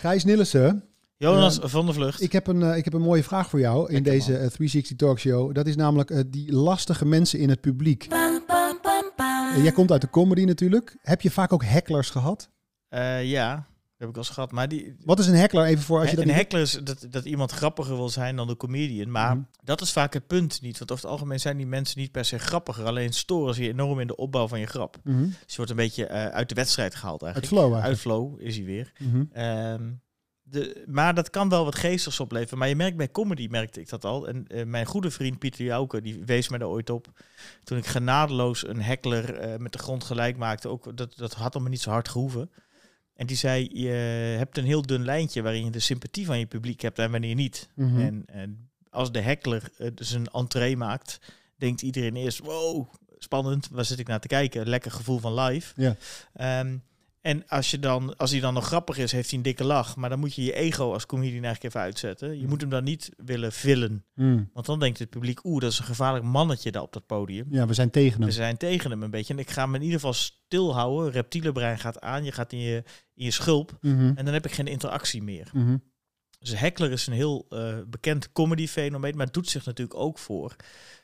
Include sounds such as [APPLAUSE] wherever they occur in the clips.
Gijs Nillissen, Jonas van der Vlucht. ik heb, een, eh, ik heb een mooie vraag voor jou in Lekker, deze man. eh, 360 Talkshow. Dat is namelijk eh, die lastige mensen in het publiek. Eh, jij komt uit de comedy natuurlijk. Heb je vaak ook hecklers gehad? Eh, ja, heb ik al eens gehad. Maar die, Wat is een heckler even voor als je dat een heckler is dat, dat iemand grappiger wil zijn dan de comedian. Maar Mhm. dat is vaak het punt niet. Want over het algemeen zijn die mensen niet per se grappiger. Alleen storen ze je enorm in de opbouw van je grap. Mhm. Dus je wordt een beetje eh, uit de wedstrijd gehaald Uit eigenlijk. flow eigenlijk. Uit flow is hij weer. Mhm. Ehm, de, maar dat kan wel wat geestigs opleveren. Maar je merkt bij comedy, merkte ik dat al. En eh, mijn goede vriend Pieter Jouke, die wees mij daar ooit op. Toen ik genadeloos een heckler eh, met de grond gelijk maakte. Ook, dat, dat had allemaal niet zo hard gehoeven. En die zei, je hebt een heel dun lijntje waarin je de sympathie van je publiek hebt en wanneer niet. Mhm. En, en als de heckler eh, dus een entree maakt, denkt iedereen eerst, wow, spannend, waar zit ik naar te kijken? Lekker gevoel van live. Ja. Ehm, en als, je dan, als hij dan nog grappig is, heeft hij een dikke lach. Maar dan moet je je ego als comedian eigenlijk even uitzetten. Je moet hem dan niet willen villen. Mhm. Want dan denkt het publiek, oeh, dat is een gevaarlijk mannetje daar op dat podium. Ja, we zijn tegen We hem. zijn tegen hem een beetje. En ik ga hem in ieder geval stilhouden. Reptiele brein gaat aan. Je gaat in je, in je schulp. Mhm. En dan heb ik geen interactie meer. Mhm. Dus heckler is een heel eh, bekend comedy fenomeen, maar het doet zich natuurlijk ook voor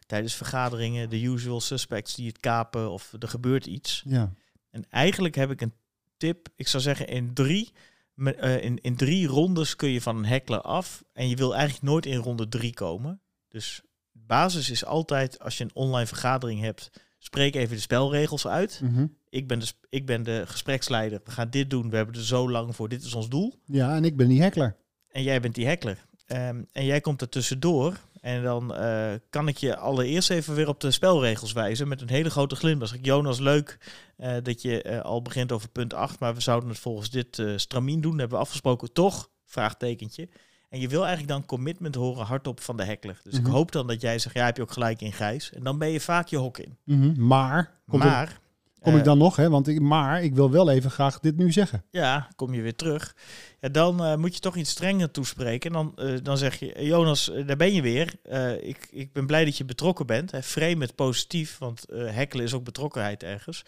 tijdens vergaderingen, de usual suspects die het kapen of er gebeurt iets. Ja. En eigenlijk heb ik een tip, ik zou zeggen in drie, eh, in, in drie rondes kun je van een heckler af en je wil eigenlijk nooit in ronde drie komen. Dus basis is altijd, als je een online vergadering hebt, spreek even de spelregels uit. Mhm. Ik ben, de, ik ben de gespreksleider, we gaan dit doen, we hebben er zo lang voor, dit is ons doel. ja, en ik ben die heckler. En jij bent die heckler. Ehm, en jij komt er tussendoor. En dan eh, kan ik je allereerst even weer op de spelregels wijzen. Met een hele grote glimlach. Ik, Jonas, leuk eh, dat je eh, al begint over punt 8. Maar we zouden het volgens dit stramien doen. hebben we afgesproken. Toch? Vraagtekentje. En je wil eigenlijk dan commitment horen hardop van de heckler. Dus Mhm. ik hoop dan dat jij zegt, ja, heb je ook gelijk in Gijs. En dan ben je vaak je hok in. Mhm. Maar, kom, ik, maar, kom eh, ik dan nog, hè? Want ik, maar ik wil wel even graag dit nu zeggen. Ja, kom je weer terug. Ja, dan eh, moet je toch iets strenger toespreken. En dan, eh, dan zeg je, Jonas, eh, daar ben je weer. Eh, ik, ik ben blij dat je betrokken bent. Hè. Frame het positief, want eh hekkelen is ook betrokkenheid ergens.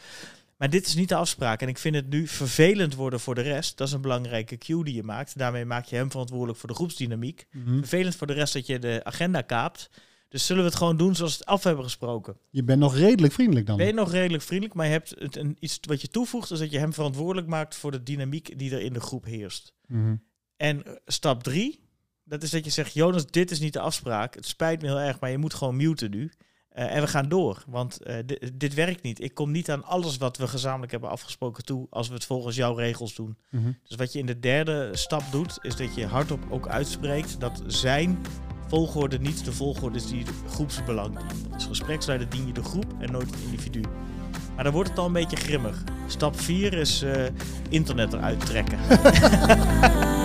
Maar dit is niet de afspraak. En ik vind het nu vervelend worden voor de rest. Dat is een belangrijke cue die je maakt. Daarmee maak je hem verantwoordelijk voor de groepsdynamiek. Mhm. Vervelend voor de rest dat je de agenda kaapt. Dus zullen we het gewoon doen zoals we het af hebben gesproken. Je bent nog redelijk vriendelijk dan. Ben je nog redelijk vriendelijk, maar je hebt het een, iets wat je toevoegt, is dat je hem verantwoordelijk maakt voor de dynamiek die er in de groep heerst. Mhm. En stap drie, dat is dat je zegt, Jonas, dit is niet de afspraak. Het spijt me heel erg, maar je moet gewoon muten nu. Eh, en we gaan door, want eh, di- dit werkt niet. Ik kom niet aan alles wat we gezamenlijk hebben afgesproken toe als we het volgens jouw regels doen. Mhm. Dus wat je in de derde stap doet, is dat je hardop ook uitspreekt dat zijn volgorde niet de volgorde is die groepsbelang dient. Als gespreksleider dien je de groep en nooit het individu. Maar dan wordt het al een beetje grimmig. Stap 4 is eh, internet eruit trekken. [LAUGHS]